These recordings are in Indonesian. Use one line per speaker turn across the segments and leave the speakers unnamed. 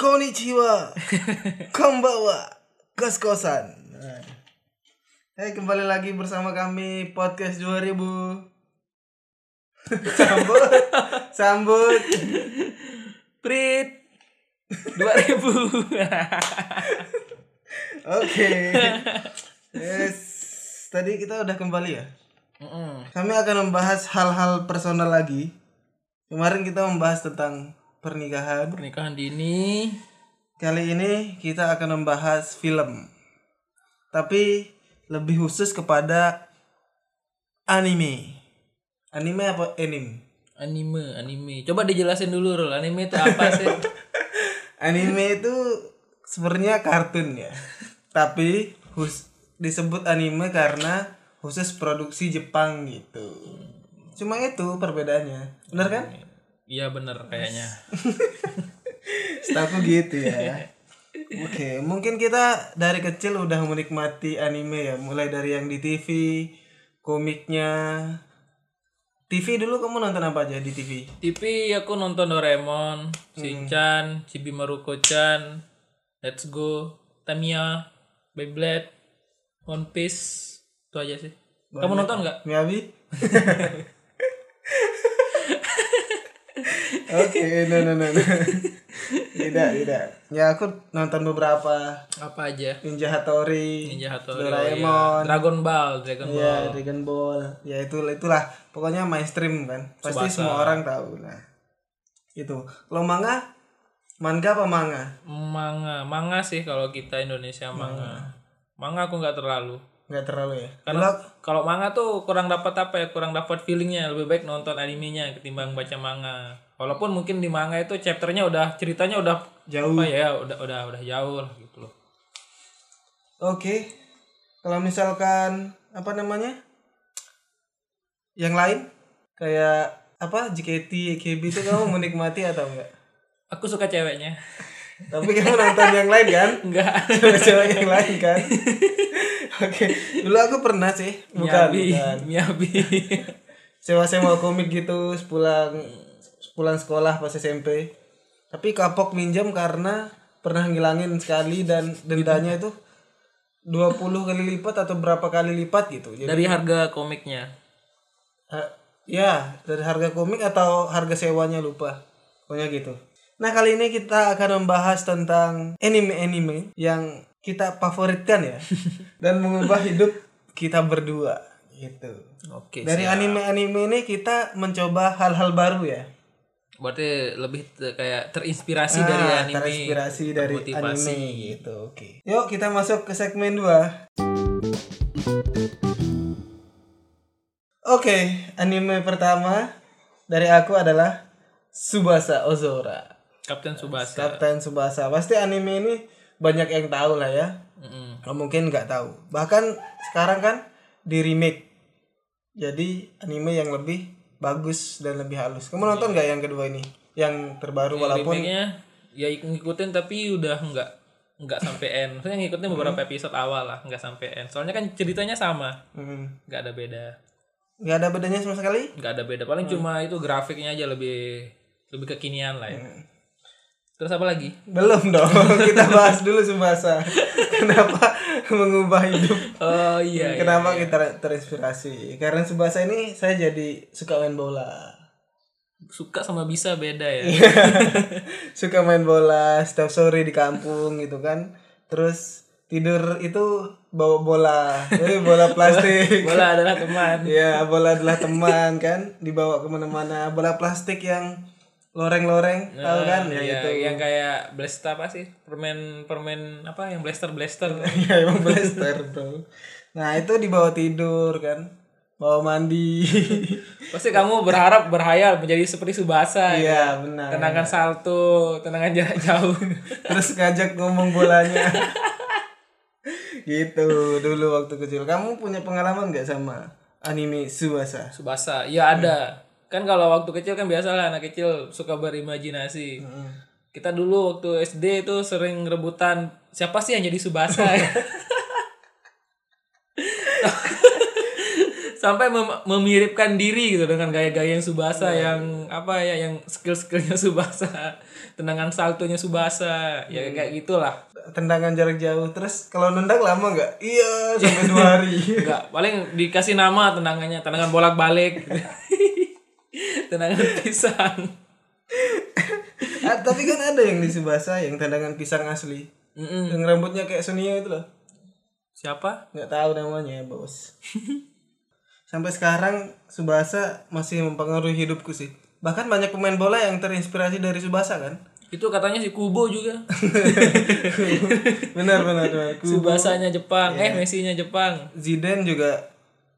Konnichiwa. Kombawa Kos-kosan. Nah. Hai kembali lagi bersama kami Podcast 2000 Sambut Sambut.
Prit. 2000
Oke. Yes. Tadi kita udah kembali ya. Kami akan membahas hal-hal personal lagi. Kemarin kita membahas tentang pernikahan.
Pernikahan dini.
Kali ini kita akan membahas film. Tapi lebih khusus kepada anime. Anime apa anime?
Anime Anime. Coba dijelasin dulu Rul. Anime itu apa sih?
Anime itu sebenarnya kartun ya. Tapi khus disebut anime karena khusus produksi Jepang gitu. Cuma itu perbedaannya. Bener kan?
Iya bener kayaknya
Setahu gitu ya Oke, mungkin kita dari kecil udah menikmati anime ya, mulai dari yang di TV, komiknya. TV dulu kamu nonton apa aja di TV?
TV aku nonton Doraemon Shinchan Chibi Maruko-chan Let's Go Tamiya Beyblade One Piece Itu aja sih Kamu nonton nggak?
Miyabi? Oke, no no no. no. tidak, tidak. Ya aku nonton beberapa
Apa aja?
Ninja Hattori,
Ninja Hattori
Doraemon,
iya. Dragon Ball Dragon Ball
ya Dragon Ball. Ya itu itulah pokoknya mainstream kan. Pasti
Tsubasa.
semua orang tahu. Nah, itu. Kalau manga, manga apa manga?
Manga Manga sih kalau kita Indonesia manga Manga aku nggak terlalu
Nggak terlalu ya.
Karena kalau manga tuh kurang dapat apa ya, kurang dapat feelingnya. Lebih baik nonton animenya ketimbang baca manga. Walaupun mungkin di manga itu chapternya udah ceritanya udah
Jauh.
apa ya, udah udah udah jauh lah gitu loh.
Oke. Kalau misalkan apa namanya? Yang lain kayak apa JKT, AKB itu kamu menikmati atau enggak?
Aku suka ceweknya.
Tapi kamu nonton yang lain kan?
Enggak.
Cewek-cewek yang lain kan? Oke. Dulu aku pernah sih, bukan,
Miyabi,
bukan.
Miyabi.
Sewa-sewa komik gitu sepulang sepulang sekolah pas SMP. Tapi kapok minjam karena pernah ngilangin sekali dan dendanya itu 20 kali lipat atau berapa kali lipat gitu. Jadi
Dari harga komiknya.
Eh, ya, dari harga komik atau harga sewanya lupa. Pokoknya gitu. Nah, kali ini kita akan membahas tentang anime-anime yang kita favoritkan ya dan mengubah hidup kita berdua gitu.
Oke.
Dari anime-anime ini kita mencoba hal-hal baru ya.
Berarti lebih te- kayak terinspirasi dari
Ah,
anime.
terinspirasi dari
termotivasi.
anime gitu. Oke. Yuk kita masuk ke segmen 2. Oke, anime pertama dari aku adalah Subasa Ozora.
Kapten Subasa.
Kapten Subasa. Pasti anime ini banyak yang tahu lah ya.
Mm-mm.
Nggak mungkin nggak tahu. Bahkan sekarang kan di remake. Jadi anime yang lebih bagus dan lebih halus. Kamu nonton nggak yang kedua ini? Yang terbaru walaupun
remake-nya ya ngikutin tapi udah nggak nggak sampai end. Maksudnya ngikutin beberapa episode awal lah, nggak sampai end. Soalnya kan ceritanya sama,
hmm,
nggak ada beda.
nggak ada bedanya sama sekali.
Nggak ada beda. Paling cuma itu grafiknya aja lebih lebih kekinian lah ya. Terus apa lagi?
Belum dong. Kita bahas dulu Subasa. Kenapa mengubah hidup?
Oh iya. iya.
Kenapa kita terinspirasi? Karena Subasa ini saya jadi suka main bola.
Suka sama bisa beda ya.
suka main bola setiap sore di kampung gitu kan terus tidur itu bawa bola eh, bola plastik
Bola adalah teman.
ya bola adalah teman kan dibawa ke mana-mana bola plastik yang loreng-loreng tahu kan ya
Iya,
itu
yang kayak blaster apa sih? Permen permen apa yang blaster blaster.
ya emang blaster bro nah itu dibawa tidur kan bawa mandi
Pasti kamu berharap berhayal menjadi seperti Subasa. ya.
iya benar
Tendangan salto, tendangan jarak jauh.
terus ngajak ngomong bolanya gitu dulu waktu kecil kamu punya pengalaman nggak sama anime Subasa
Subasa, iya ada. Kan kalau waktu kecil kan biasa lah anak kecil suka berimajinasi. Kita dulu waktu SD itu sering rebutan siapa sih yang jadi Subasa. sampai mem- memiripkan diri gitu dengan gaya-gaya yang Subasa yang apa ya yang skill-skillnya Subasa tendangan saltonya Subasa ya kayak gitulah.
Tendangan jarak jauh. Terus kalau nendang lama nggak? Iya sampai dua hari.
Enggak paling dikasih nama tendangannya tendangan bolak-balik tendangan pisang.
Ah, tapi kan ada yang di Subasa yang tendangan pisang asli.
Mm-mm.
yang rambutnya kayak Sonia itu loh.
Siapa?
Nggak tahu namanya bos. Sampai sekarang Subasa masih mempengaruhi hidupku sih. Bahkan banyak pemain bola yang terinspirasi dari Subasa kan?
Itu katanya si Kubo juga.
Benar benar benar. Ku-
Subasanya Jepang. Eh Messi-nya Jepang.
Zidane juga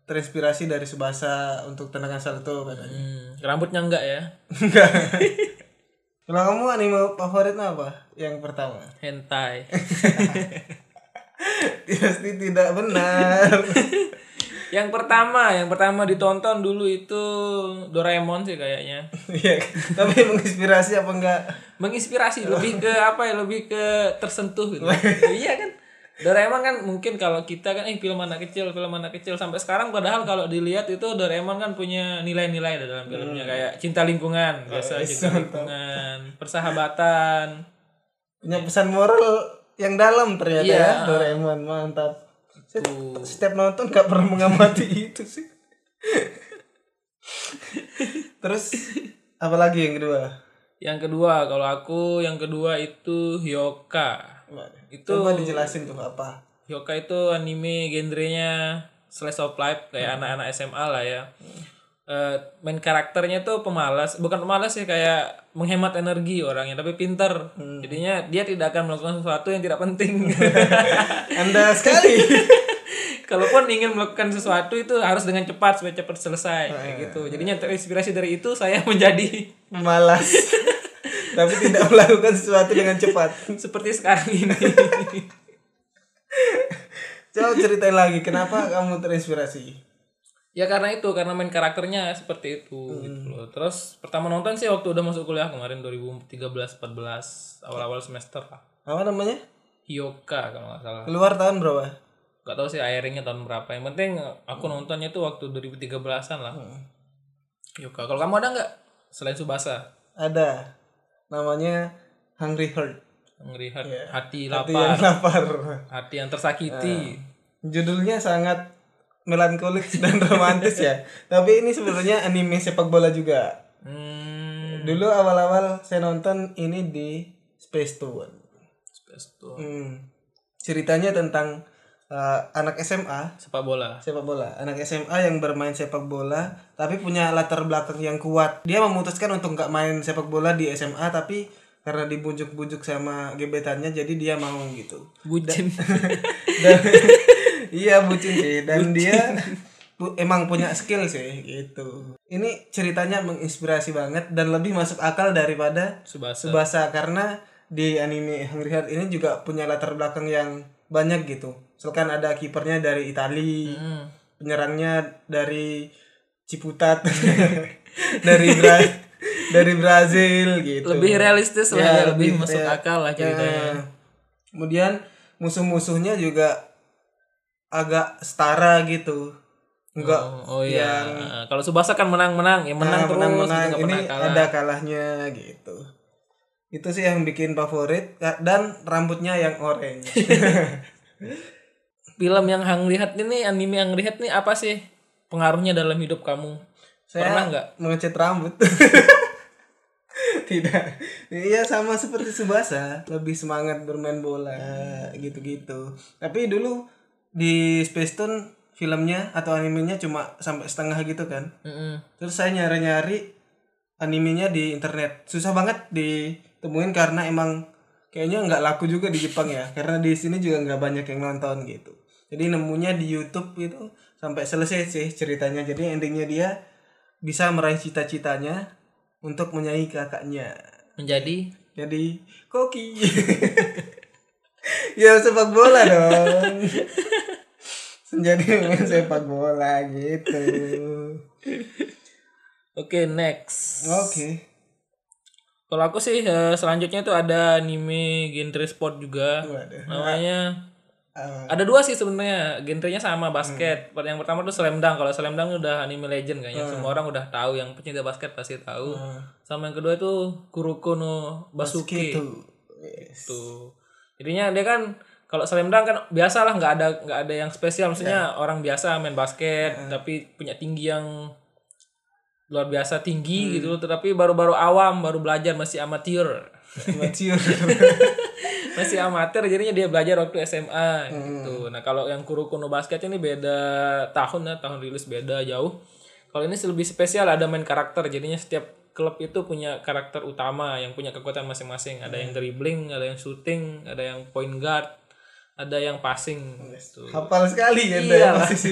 terinspirasi dari Subasa untuk tendangan salto katanya.
Hmm, rambutnya enggak ya?
Enggak. Kalau kamu anime favoritnya apa? Yang pertama.
Hentai.
Pasti tidak benar.
Yang pertama yang pertama ditonton dulu itu Doraemon sih kayaknya.
Iya, tapi menginspirasi apa enggak?
Menginspirasi lebih ke apa ya? Lebih ke tersentuh gitu. Iya kan Doraemon kan mungkin kalau kita kan eh film anak kecil film anak kecil. Sampai sekarang padahal kalau dilihat itu Doraemon kan punya nilai-nilai dalam filmnya. Kayak cinta lingkungan biasa cinta lingkungan persahabatan.
Punya pesan moral yang dalam ternyata
Iya.
ya Doraemon mantap. Setiap nonton gak pernah mengamati itu sih. Terus apa lagi yang kedua?
Yang kedua kalau aku yang kedua itu Hyoka itu
coba dijelasin tuh apa
Hyoka itu anime genrenya slice of life kayak anak-anak SMA lah ya. Eh, main karakternya tuh pemalas, bukan pemalas sih kayak menghemat energi orangnya, tapi pinter. Jadinya dia tidak akan melakukan sesuatu yang tidak penting.
anda sekali
Kalaupun ingin melakukan sesuatu itu harus dengan cepat supaya cepat selesai kayak gitu. Jadinya terinspirasi dari itu saya menjadi
malas tapi tidak melakukan sesuatu dengan cepat
seperti sekarang ini.
coba ceritain lagi kenapa kamu terinspirasi
Ya karena itu, karena main karakternya seperti itu gitu loh. Terus pertama nonton sih waktu udah masuk kuliah kemarin 2013 14 awal-awal semester lah.
apa namanya
Hyoka kalau nggak salah.
keluar tahun berapa
Gak tahu sih airingnya tahun berapa. Yang penting aku nontonnya tuh waktu 2013-an lah. Hyoka. Kalau kamu ada nggak selain Subasa?
ada namanya Hungry Heart.
Ngeri hati,
Iya.
hati
hati
lapar,
yang lapar.
Hati yang tersakiti.
judulnya sangat melankolik dan romantis ya. Tapi ini sebenarnya anime sepak bola juga.
Hmm,
dulu awal-awal saya nonton ini di Space Tune.
Space tuh.
Hmm. ceritanya tentang uh, anak SMA
Sepak bola.
sepak bola. Anak SMA yang bermain sepak bola tapi punya latar belakang yang kuat. Dia memutuskan untuk nggak main sepak bola di SMA tapi karena dibujuk-bujuk sama gebetannya jadi dia mau gitu.
Bucin.
dan iya bucin sih. Dan dia pu- emang punya skill sih gitu. Ini ceritanya menginspirasi banget dan lebih masuk akal daripada
Subasa.
Subasa karena di anime Hungry Heart ini juga punya latar belakang yang banyak gitu misalkan ada kipernya dari Itali
Hmm.
penyerangnya dari Ciputat dari Bra dari Brazil gitu
Lebih realistis lah ya, lebih, masuk
ya,
akal lah ceritanya.
ya. kemudian musuh-musuhnya juga agak setara gitu enggak
Oh, oh iya. Kalau Subasa kan menang-menang, ya menang
Nah,
terus, gitu, nggak
ini
pernah kalah.
ada kalahnya gitu itu sih yang bikin favorit dan rambutnya yang orange.
Film yang Hang lihat ini, anime yang lihat nih apa sih pengaruhnya dalam hidup kamu?
saya
Pernah nggak?
mengecat rambut. Tidak. Iya sama seperti Subasa. Lebih semangat bermain bola gitu-gitu. Tapi dulu di Space Tune filmnya atau animenya cuma sampai setengah gitu kan.
Mm-mm.
terus saya nyari-nyari animenya di internet. Susah banget ditemuin karena emang kayaknya nggak laku juga di Jepang ya. Karena di sini juga nggak banyak yang nonton gitu. Jadi nemunya di YouTube itu sampai selesai sih ceritanya. Jadi endingnya dia bisa meraih cita-citanya untuk menyayangi kakaknya.
Menjadi?
Jadi koki. Ya sepak bola dong. Menjadi pemain sepak bola gitu.
Oke, next.
oke
Kalau aku sih eh, selanjutnya tuh ada anime genre sport juga.
Waduh.
Namanya
Ah,
Ada dua sih sebenarnya, genrenya sama basket. Yang pertama tuh Slam Dunk. Kalau Slam Dunk udah anime legend kayaknya. Semua orang udah tahu, yang pecinta basket pasti tahu. Sama yang kedua itu Kuroko no Basuke.
gitu. Yes.
Tuh. Jadinya dia kan kalau Slam Dunk kan biasa lah nggak ada nggak ada yang spesial maksudnya orang biasa main basket tapi punya tinggi yang luar biasa tinggi gitu tetapi baru-baru awam baru belajar masih amatir.
Mature.
masih amatir jadinya dia belajar waktu SMA gitu. Nah kalau yang Kuroko no Basket ini beda tahun ya tahun rilis beda jauh. Kalau ini lebih spesial ada main karakter. Jadinya setiap klub itu punya karakter utama yang punya kekuatan masing-masing. Ada yang dribbling ada yang shooting ada yang point guard ada yang passing gitu.
Hafal sekali kan
Iya.
ya posisi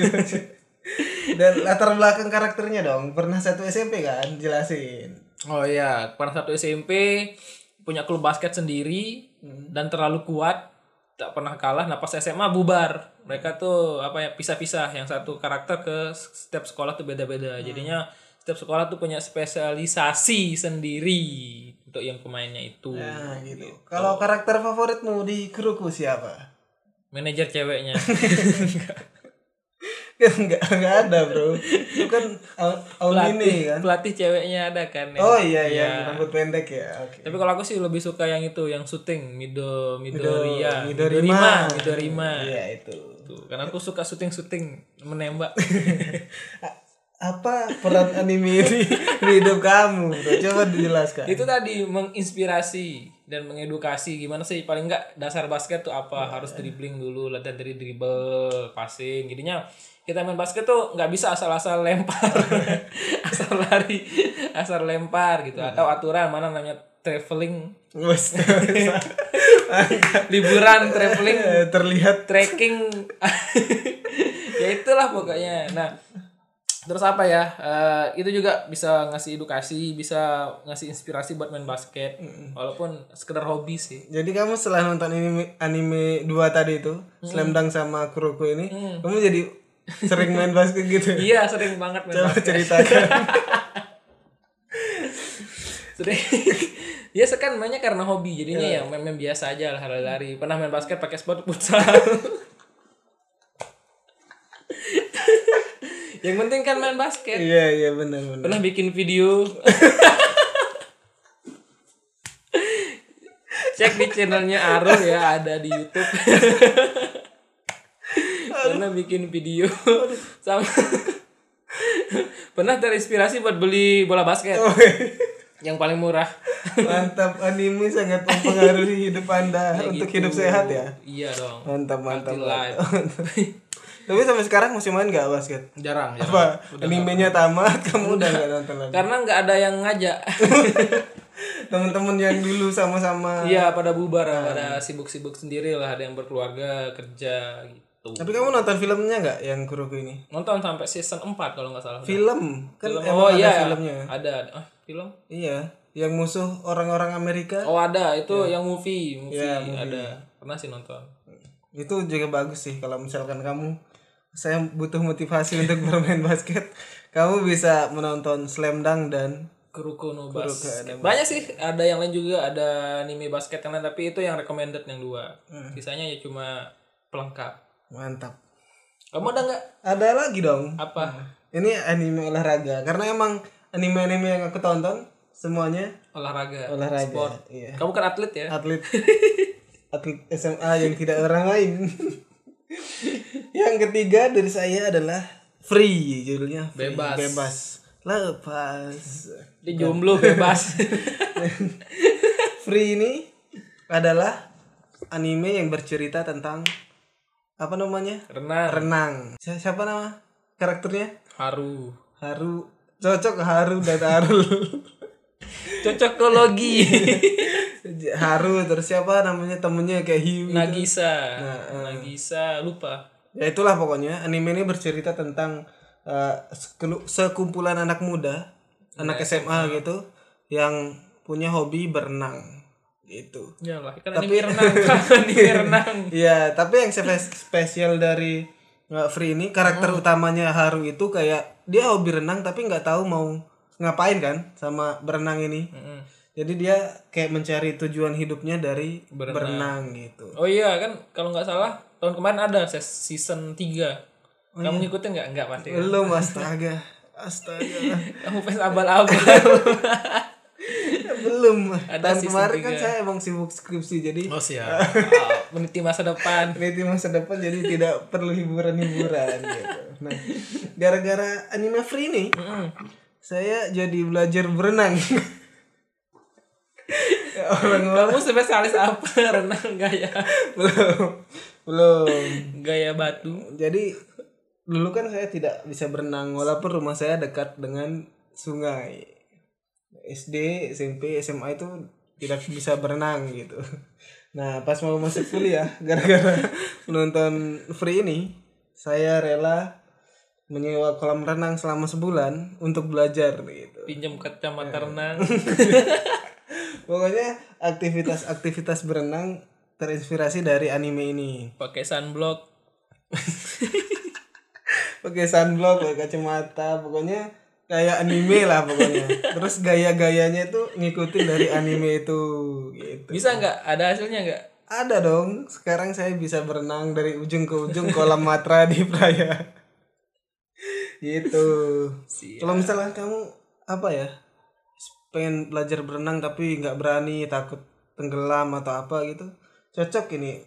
Dan latar belakang karakternya dong. Pernah satu SMP kan? Jelasin.
Oh iya, pernah satu SMP punya klub basket sendiri dan terlalu kuat, tak pernah kalah. Nah pas SMA bubar, mereka tuh apa ya pisah-pisah. Yang satu karakter ke setiap sekolah tuh beda-beda. Jadinya setiap sekolah tuh punya spesialisasi sendiri untuk yang pemainnya itu.
Nah, gitu. Kalau karakter favoritmu di Kuruku siapa?
Manajer ceweknya.
Kan enggak enggak ada, Bro. Itu kan Aunine
pelatih,
kan.
pelatih ceweknya ada kan. yang-
Oh iya iya,
Iya.
rambut pendek ya. Oke.
Tapi kalau aku sih lebih suka yang itu, yang syuting Mido Midoriya,
Midorima.
Midorima.
Iya itu.
Tuh, karena aku suka syuting-syuting menembak.
Apa peran anime ini di hidup kamu? Bro? Coba dijelaskan.
itu tadi menginspirasi dan mengedukasi gimana sih paling enggak dasar basket tuh apa harus dribbling dulu latihan dari dribble passing. Jadinya kita main basket tuh nggak bisa asal-asal lempar. Asal lari asal lempar gitu. Atau aturan mana namanya traveling. Liburan traveling
terlihat.
trekking. Ya itulah pokoknya. Nah terus apa ya Eh, itu juga bisa ngasih edukasi bisa ngasih inspirasi buat main basket. Walaupun sekedar hobi sih.
Jadi kamu setelah nonton anime anime dua tadi itu, Slam Dunk sama Kuroko ini, kamu jadi sering main basket gitu.
iya sering banget main
Coba
basket.
ceritakan.
sering. Ya sekarang mainnya karena hobi. Jadinya ya main-main biasa aja lah lari-lari. Pernah main basket pakai sepatu futsal yang penting kan main basket
Iya iya benar benar.
pernah bikin video cek di channelnya Arul ya ada di YouTube pernah bikin video sama pernah terinspirasi buat beli bola basket yang paling murah
Mantap anime sangat mempengaruhi hidup anda untuk hidup sehat ya.
iya dong
Mantap mantap. Mantap. Tapi sampai sekarang masih main gak basket?
jarang jarang.
Apa? Animenya tamat kamu udah gak nonton lagi?
karena nggak ada yang ngajak.
Temen-temen yang dulu sama-sama.
iya pada bubar pada sibuk-sibuk sendiri lah ada yang berkeluarga kerja gitu.
Tapi kamu nonton filmnya nggak yang Kuroko ini?
nonton sampai season 4 kalau nggak salah.
Film? Kan
Film.
emang
oh
ada
iya.
filmnya.
ada ada. Ah, film?
Iya, yang musuh orang-orang Amerika?
Oh ada. Itu yang movie movie
Iya, movie.
ada. Pernah sih nonton.
Itu juga bagus sih kalau misalkan kamu saya butuh motivasi untuk bermain basket, kamu bisa menonton Slam Dunk dan
Kuroko no Basket. banyak sih. Ada yang lain juga. Ada anime basket yang lain. Tapi itu yang recommended yang dua.
Hmm.
sisanya ya cuma pelengkap.
Mantap.
kamu ada nggak?
Ada lagi dong.
apa?
Ini anime olahraga. Karena emang anime-anime yang aku tonton semuanya
olahraga.
Olahraga.
sport.
Iya.
kamu kan atlet ya?
Atlet. Atlet SMA yang tidak orang lain. yang ketiga dari saya adalah free judulnya free.
Bebas.
bebas lepas
di jomblo bebas
Free ini adalah anime yang bercerita tentang apa namanya?
renang
Renang. Si- Siapa nama karakternya?
haru
Haru. Cocok Haru dan Harul.
cocokologi
Haru terus siapa namanya temennya kayak Hiu. gitu.
Nagisa
Nah,
Nagisa lupa
Ya itulah pokoknya anime ini bercerita tentang eh, sekelu- sekumpulan anak muda, anak SMA gitu yang punya hobi berenang gitu.
ya lah kan anime renang kan anime renang
Iya, tapi yang spe- spesial dari uh, Free ini karakter utamanya Haru itu kayak dia hobi renang tapi nggak tahu mau ngapain kan sama berenang ini.
Mm-mm.
Jadi dia kayak mencari tujuan hidupnya dari
Berenang.
berenang, gitu.
Oh iya kan kalau nggak salah tahun kemarin ada season 3. Kamu ngikutin nggak? Nggak pasti. kan?
Belum astaga. Astaga.
Kamu fans abal-abal.
Belum.
Ada
Tahun kemarin kan
tiga.
saya emang sibuk skripsi jadi
oh siap. Meniti masa depan.
Meniti masa depan jadi tidak perlu hiburan-hiburan gitu. Nah, gara-gara anime free ini, saya jadi belajar berenang. Orang-orang
Kamu spesialis apa? Renang gaya
belum belum.
gaya batu.
Jadi dulu kan saya tidak bisa berenang walaupun rumah saya dekat dengan sungai. SD, SMP, SMA itu tidak bisa berenang gitu. Nah, pas mau masuk kuliah gara-gara menonton free ini, saya rela menyewa kolam renang selama sebulan untuk belajar gitu.
Pinjam kacamata renang.
Pokoknya aktivitas-aktivitas berenang terinspirasi dari anime ini.
Pakai sunblock.
pakai sunblock pakai kacamata pokoknya kayak anime lah pokoknya terus gaya-gayanya itu ngikutin dari anime itu gitu
Bisa nggak? Ada hasilnya nggak?
ada dong sekarang saya bisa berenang dari ujung ke ujung kolam matra di Praya gitu kalau misalnya kamu apa ya pengen belajar berenang tapi nggak berani takut tenggelam atau apa gitu cocok ini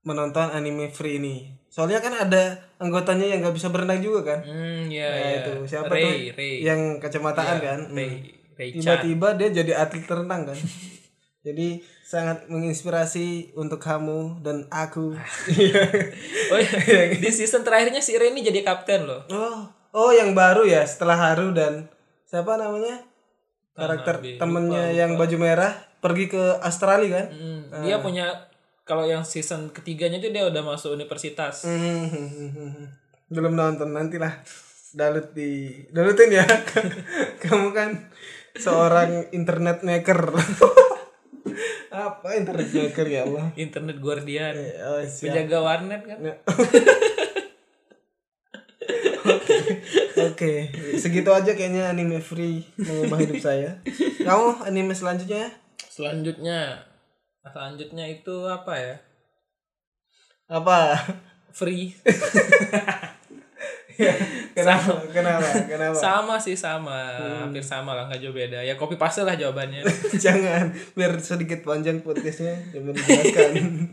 menonton anime free ini. Soalnya kan ada anggotanya yang nggak bisa berenang juga kan?
Hmm, ya,
Nah,
ya.
itu. Siapa
Ray,
tuh
Ray.
yang kacamataan
Ya,
kan?
Ray,
Hmm.
Ray
tiba-tiba dia jadi atlet renang kan? Jadi sangat menginspirasi untuk kamu dan aku.
Oh iya, di season terakhirnya si Ray ini jadi kapten loh.
oh oh yang baru ya setelah Haru dan siapa namanya karakter temennya yang baju merah pergi ke Australia kan
Hmm, Dia punya kalau yang season ketiganya itu dia udah masuk universitas.
Hmm, belum nonton nantilah dalut di dalutin ya kamu kan seorang internet maker apa internet maker ya Allah
Internet Guardian.
oh, siap.
Penjaga warnet kan.
Oke, segitu aja kayaknya anime free mengubah hidup saya. Kamu anime selanjutnya?
Selanjutnya selanjutnya itu apa ya?
Apa?
Free.
Kenapa? Kenapa? Kenapa?
sama sih sama, hampir sama lah nggak jauh beda. Ya copy paste lah jawabannya.
Jangan, biar sedikit panjang podcastnya. Coba dijelaskan.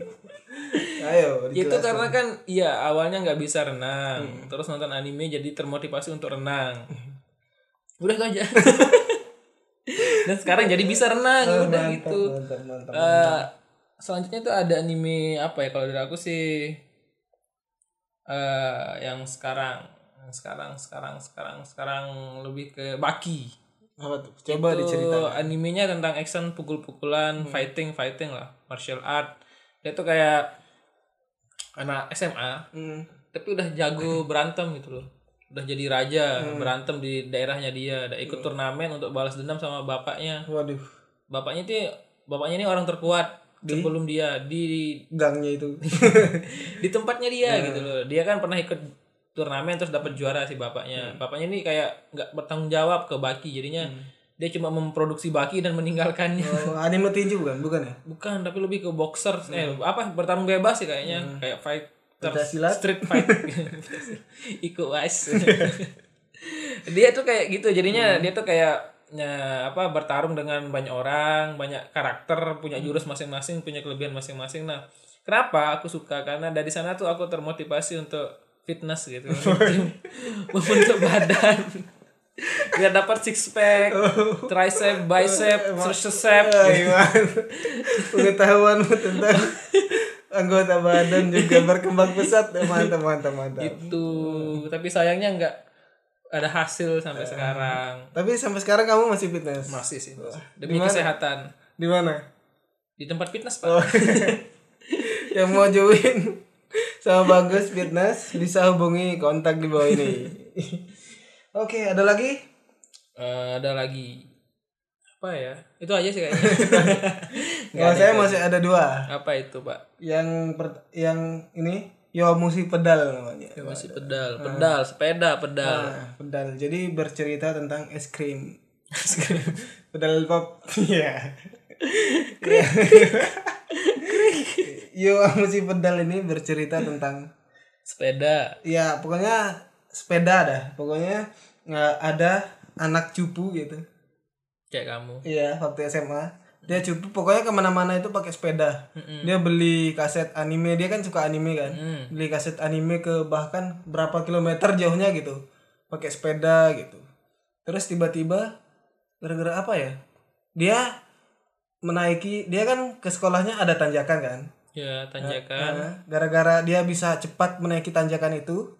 Ayo,
itu karena kan iya awalnya nggak bisa renang. Terus nonton anime jadi termotivasi untuk renang. Udah itu aja. Dan sekarang jadi bisa renang
Oh,
udah
mantap,
gitu.
Mantap, mantap.
Eh, selanjutnya tuh ada anime apa ya? Kalau dari aku sih eh yang sekarang sekarang sekarang sekarang sekarang lebih ke Baki.
Apa tuh? Coba
itu
diceritakan.
animenya tentang action pukul-pukulan fighting fighting lah martial art. Dia tuh kayak anak SMA
Hmm.
tapi udah jago berantem gitu loh. Udah jadi raja berantem di daerahnya dia udah ikut turnamen untuk balas dendam sama bapaknya.
Waduh,
bapaknya itu bapaknya ini orang terkuat sebelum dia di
gangnya itu.
di tempatnya dia gitu loh. Dia kan pernah ikut turnamen terus dapat juara si bapaknya. Bapaknya ini kayak nggak bertanggung jawab ke Baki jadinya dia cuma memproduksi Baki dan meninggalkannya.
Oh, anime tinju bukan? Bukan ya?
bukan tapi lebih ke boxer eh apa? Bertarung bebas sih kayaknya. Kayak fighter
Pencaksilat?
street fight ikut wise dia tuh kayak gitu. Jadinya dia tuh kayak ya, apa bertarung dengan banyak orang banyak karakter punya jurus masing-masing punya kelebihan masing-masing. Nah kenapa aku suka? Karena dari sana tuh aku termotivasi untuk fitness gitu. Membentuk badan biar dapat six pack tricep bicep tricep
Ah, gimana? Pengetahuanmu tentang anggota badan juga berkembang pesat. Mantap, mantap, mantap.
itu tapi sayangnya nggak ada hasil sampai sekarang
Tapi sampai sekarang kamu masih fitness?
masih sih demi kesehatan
Di mana?
di tempat fitness pak
Oh. Yang mau join sama Bagus Fitness bisa hubungi kontak di bawah ini. Oke, ada lagi?
Eh, ada lagi. Apa ya? Itu aja sih kayaknya.
Kalau saya masih ada dua.
apa itu pak?
Yang per- yang ini Yomushi pedal namanya.
masih pedal. Pedal sepeda pedal.
Nah, pedal. Jadi bercerita tentang es krim. pedal pop. Iya. Yo si pedal ini bercerita tentang
sepeda.
Ya pokoknya sepeda dah. Pokoknya nggak ada anak cupu gitu.
Kayak kamu.
Iya waktu SMA dia cupu pokoknya ke mana-mana itu pakai sepeda. Dia beli kaset anime dia kan suka anime kan.
Mm.
beli kaset anime ke bahkan berapa kilometer jauhnya gitu. Pakai sepeda gitu. Terus tiba-tiba gara-gara apa ya? Dia menaiki dia kan ke sekolahnya ada tanjakan kan?
Ya tanjakan.
Nah, gara-gara dia bisa cepat menaiki tanjakan itu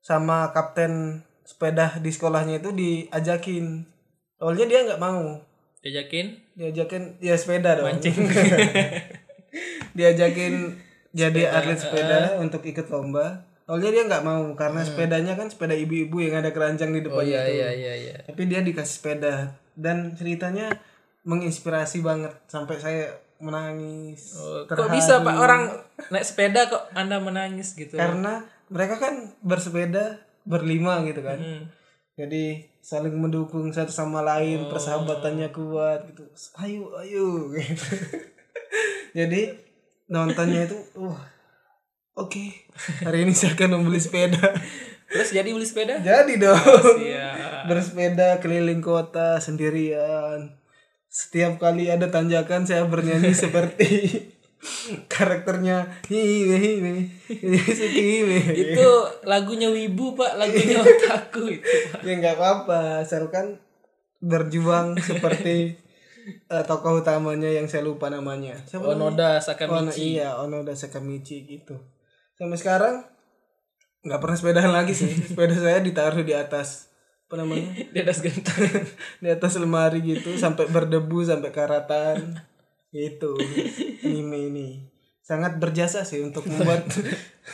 sama kapten sepeda di sekolahnya itu diajakin. Awalnya dia nggak mau.
Diajakin?
Diajakin ya sepeda dong.
Mancing.
Diajakin jadi atlet sepeda untuk ikut lomba. Awalnya dia nggak mau karena sepedanya kan sepeda ibu-ibu yang ada keranjang di
oh
depannya
iya
itu.
iya iya iya.
Tapi dia dikasih sepeda. Dan ceritanya menginspirasi banget sampai saya menangis
Oh, kok bisa pak? Orang naik sepeda kok anda menangis gitu?
Karena mereka kan bersepeda berlima gitu kan.
Hmm.
jadi saling mendukung satu sama lain persahabatannya kuat gitu. Ayo ayo gitu. Jadi nontonnya itu wah oke. Hari ini saya akan membeli sepeda.
Terus jadi beli sepeda?
Jadi dong.
Iya
bersepeda keliling kota sendirian. Setiap kali ada tanjakan saya bernyanyi seperti karakternya
itu lagunya wibu pak lagunya otaku itu pak.
Ya nggak apa-apa asalkan berjuang seperti eh, tokoh utamanya yang saya lupa namanya. Siapa?
Onoda Sakamichi.
iya Onoda Sakamichi gitu. Sampai sekarang nggak pernah sepedahan lagi sih. Sepeda saya ditaruh di atas apa namanya?
Di atas genteng.
Di atas lemari gitu sampai berdebu sampai karatan gitu anime ini. Sangat berjasa sih untuk membuat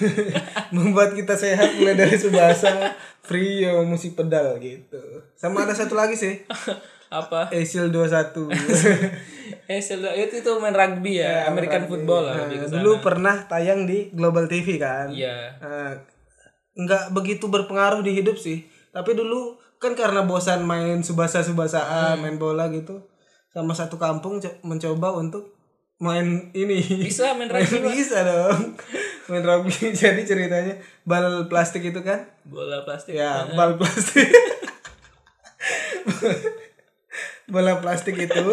membuat kita sehat mulai dari subasa Frio musik pedal gitu. Sama ada satu lagi sih.
Apa?
Asil 21
eh sel- itu itu main rugby ya American football lah sana.
dulu pernah tayang di Global TV kan.
Iya.
Nah, nggak begitu berpengaruh di hidup sih. Tapi dulu kan karena bosan main subasa subasaan main bola gitu sama satu kampung co- mencoba untuk main ini.
Bisa main rugby
bisa dong. Main rugby. Jadi ceritanya bal plastik itu kan?
Bola plastik.
Ya bal plastik. Bola plastik itu.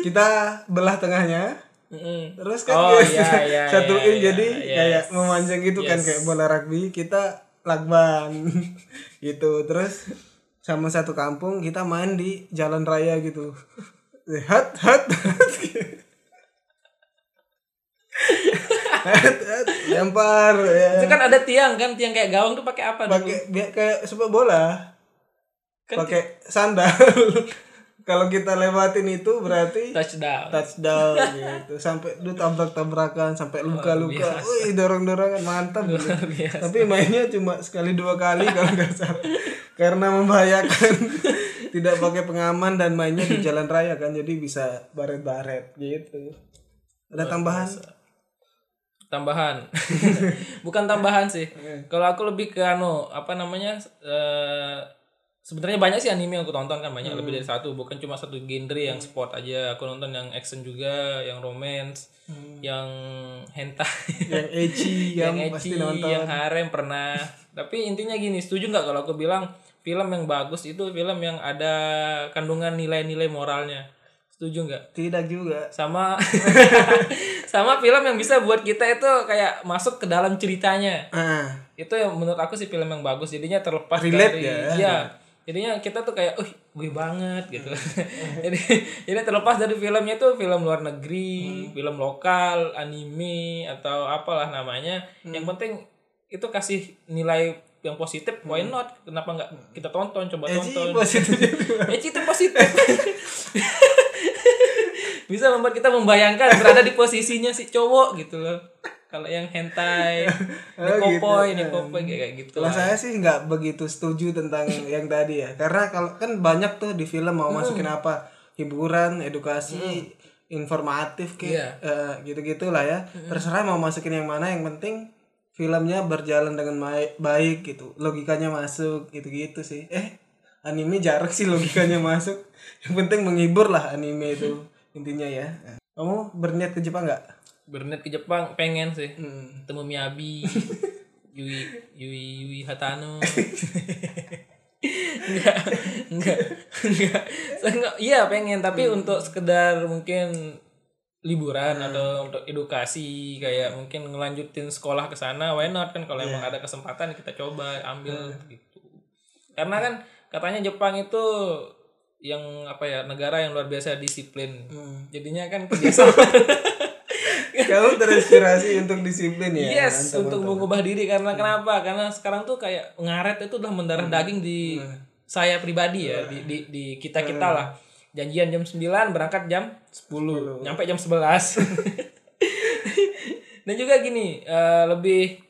Kita belah tengahnya. Terus kan
Oh,
kita
iya, iya,
satuin
iya,
jadi
iya.
kayak
Yes.
memanjang gitu kan
Yes.
kayak bola rugby kita lakban gitu. Terus sama satu kampung kita main di jalan raya gitu. Hat hat. Hat lempar
itu
ya
kan ada tiang kan tiang kayak gawang tuh pakai apa
pakai kayak sepak bola.
Kan
pakai sandal. Kalau kita lewatin itu berarti
touchdown.
touchdown gitu. Sampai lu tabrak tabrakan sampai luka luka wih dorong dorongan mantap gitu. tapi mainnya cuma sekali dua kali kalau nggak salah karena membahayakan. Tidak pakai pengaman dan mainnya di jalan raya kan jadi bisa baret baret gitu. Ada tambahan?
tambahan. Bukan tambahan sih. Kalau aku lebih ke anu apa namanya eh sebenarnya banyak sih anime yang aku tonton kan banyak lebih dari satu. Bukan cuma satu genre yang sport aja. Aku nonton yang action juga yang romance yang hentai.
Yang ecchi yang,
yang ecchi,
nonton.
yang harem pernah. Tapi intinya gini setuju nggak kalau aku bilang film yang bagus itu film yang ada kandungan nilai-nilai moralnya. Setuju nggak?
Tidak juga.
Sama sama film yang bisa buat kita itu kayak masuk ke dalam ceritanya.
Ah
itu yang menurut aku sih film yang bagus. Jadinya terlepas
Relate
dari
ya?
iya. Jadinya kita tuh kayak uh gue banget gitu. Jadi jadi terlepas dari filmnya itu film luar negeri film lokal anime atau apalah namanya. Yang penting itu kasih nilai yang positif why not? Kenapa nggak kita tonton coba
ecchi
tonton.
positif.
Ecchi itu positif. Bisa membuat kita membayangkan berada di posisinya si cowok gitu loh. Kalau yang hentai, nekopoi, nekopoi kayak gitu.
Kalau saya sih nggak begitu setuju tentang yang tadi ya, karena kalau kan banyak tuh di film mau masukin apa? Hiburan, edukasi, informatif kayak eh, gitu-gitu lah ya. Terserah mau masukin yang mana, yang penting filmnya berjalan dengan baik, baik gitu, logikanya masuk gitu-gitu sih. Eh anime jarang sih logikanya masuk. Yang penting menghibur lah anime itu intinya ya. Kamu berniat ke Jepang nggak?
Berniat ke Jepang pengen sih.
Hmm.
ketemu Miyabi Yui Yui Yui Hatano. Enggak enggak enggak enggak iya pengen. Tapi untuk sekedar mungkin liburan atau untuk edukasi kayak mungkin ngelanjutin sekolah ke sana why not kan? Kalau emang ada kesempatan kita coba ambil gitu. Karena kan katanya Jepang itu yang apa ya negara yang luar biasa disiplin. Jadinya kan kebiasaan.
Kamu terinspirasi untuk disiplin ya?
Yes, untuk mengubah diri. Karena kenapa? Karena sekarang tuh kayak ngaret itu udah mendarah daging di saya pribadi ya, di di, di kita-kita lah. Janjian jam 9, berangkat jam 10, nyampe jam 11. Dan juga gini, eh, lebih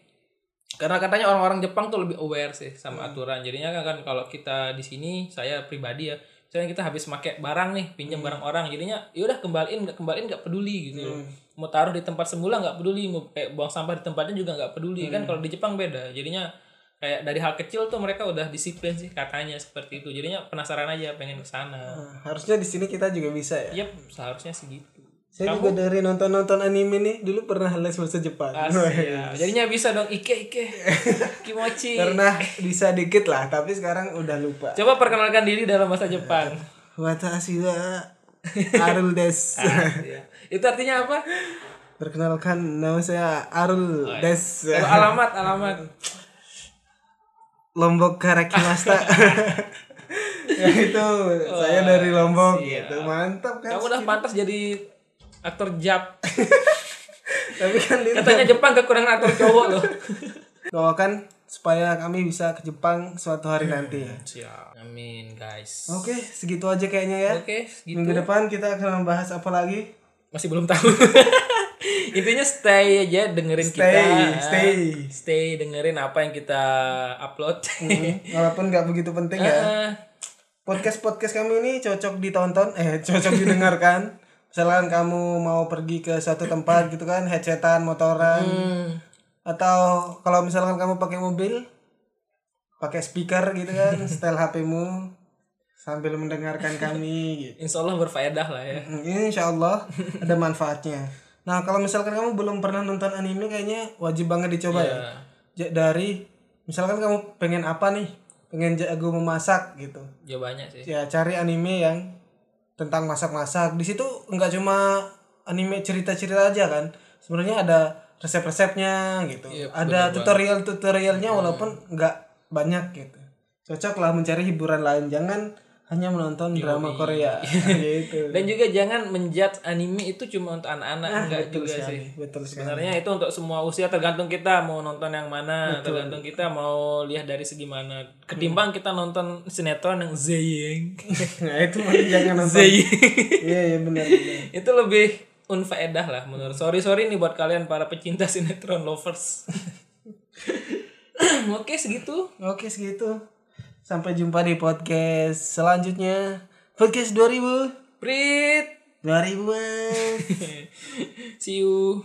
karena katanya orang-orang Jepang tuh lebih aware sih sama aturan. Jadinya kan, kan kalau kita di sini saya pribadi ya, misalnya kita habis pakai barang nih, pinjam barang orang, jadinya ya udah kembaliin nggak kembaliin nggak peduli gitu. loh. Mau taruh di tempat semula nggak peduli, mau kayak buang sampah di tempatnya juga nggak peduli kan kalau di Jepang beda. Jadinya kayak dari hal kecil tuh mereka udah disiplin sih katanya seperti itu. Jadinya penasaran aja pengen ke sana.
Nah, harusnya di sini kita juga bisa ya
Yep, seharusnya segitu.
saya juga dari nonton-nonton anime nih dulu pernah les bahasa Jepang
Asik, ya. Jadinya bisa dong ike ike kimochi.
pernah bisa dikit lah tapi sekarang udah lupa
Coba perkenalkan diri dalam bahasa Jepang.
Watashi wa Arul des
Ya. Itu artinya apa?
Perkenalkan nama saya Arul des
Kalau alamat, alamat.
Lombok Karakimasta ya itu saya dari Lombok gitu mantap kan
Kamu udah pantas jadi aktor Jap.
tapi kan itu
Katanya Jepang kekurangan aktor cowok loh.
doakan supaya kami bisa ke Jepang suatu hari nanti ya
Siap. Amin, guys.
oke segitu aja kayaknya ya
Oke, gitu.
minggu depan kita akan membahas apa lagi
Masih belum tahu. Intinya stay aja dengerin kita.
stay.
Stay dengerin apa yang kita upload.
walaupun nggak begitu penting ya podcast podcast kami ini cocok ditonton eh cocok didengarkan misalkan kamu mau pergi ke suatu tempat gitu kan headsetan motoran
hmm.
atau kalau misalkan kamu pakai mobil pakai speaker gitu kan setel HP-mu sambil mendengarkan kami gitu
Insya Allah berfaedah lah ya.
insya Allah ada manfaatnya nah kalau misalkan kamu belum pernah nonton anime kayaknya wajib banget dicoba ya. Ja- dari misalkan kamu pengen apa nih? Pengen jago memasak gitu.
Ya banyak sih.
ya cari anime yang tentang masak-masak. Di situ nggak cuma anime cerita-cerita aja kan. Sebenarnya ada resep-resepnya gitu.
Iya,
ada tutorial-tutorialnya walaupun nggak banyak gitu. Cocok lah mencari hiburan lain. Jangan hanya menonton drama Korea gitu
Dan juga jangan menjudge anime itu cuma untuk anak-anak enggak
betul
juga
sekali,
sih.
betul sekali
Sebenarnya itu untuk semua usia tergantung kita mau nonton yang mana, tergantung kita mau lihat dari segi mana. Ketimbang kita nonton sinetron yang zeyeng.
nah itu jangan nonton
zeyeng.
iya iya benar benar
itu lebih unfaedah lah menurut. Sorry sorry nih buat kalian para pecinta sinetron lovers. Oke segitu.
oke segitu sampai jumpa di podcast selanjutnya podcast 2000
Prit.
2000
See you.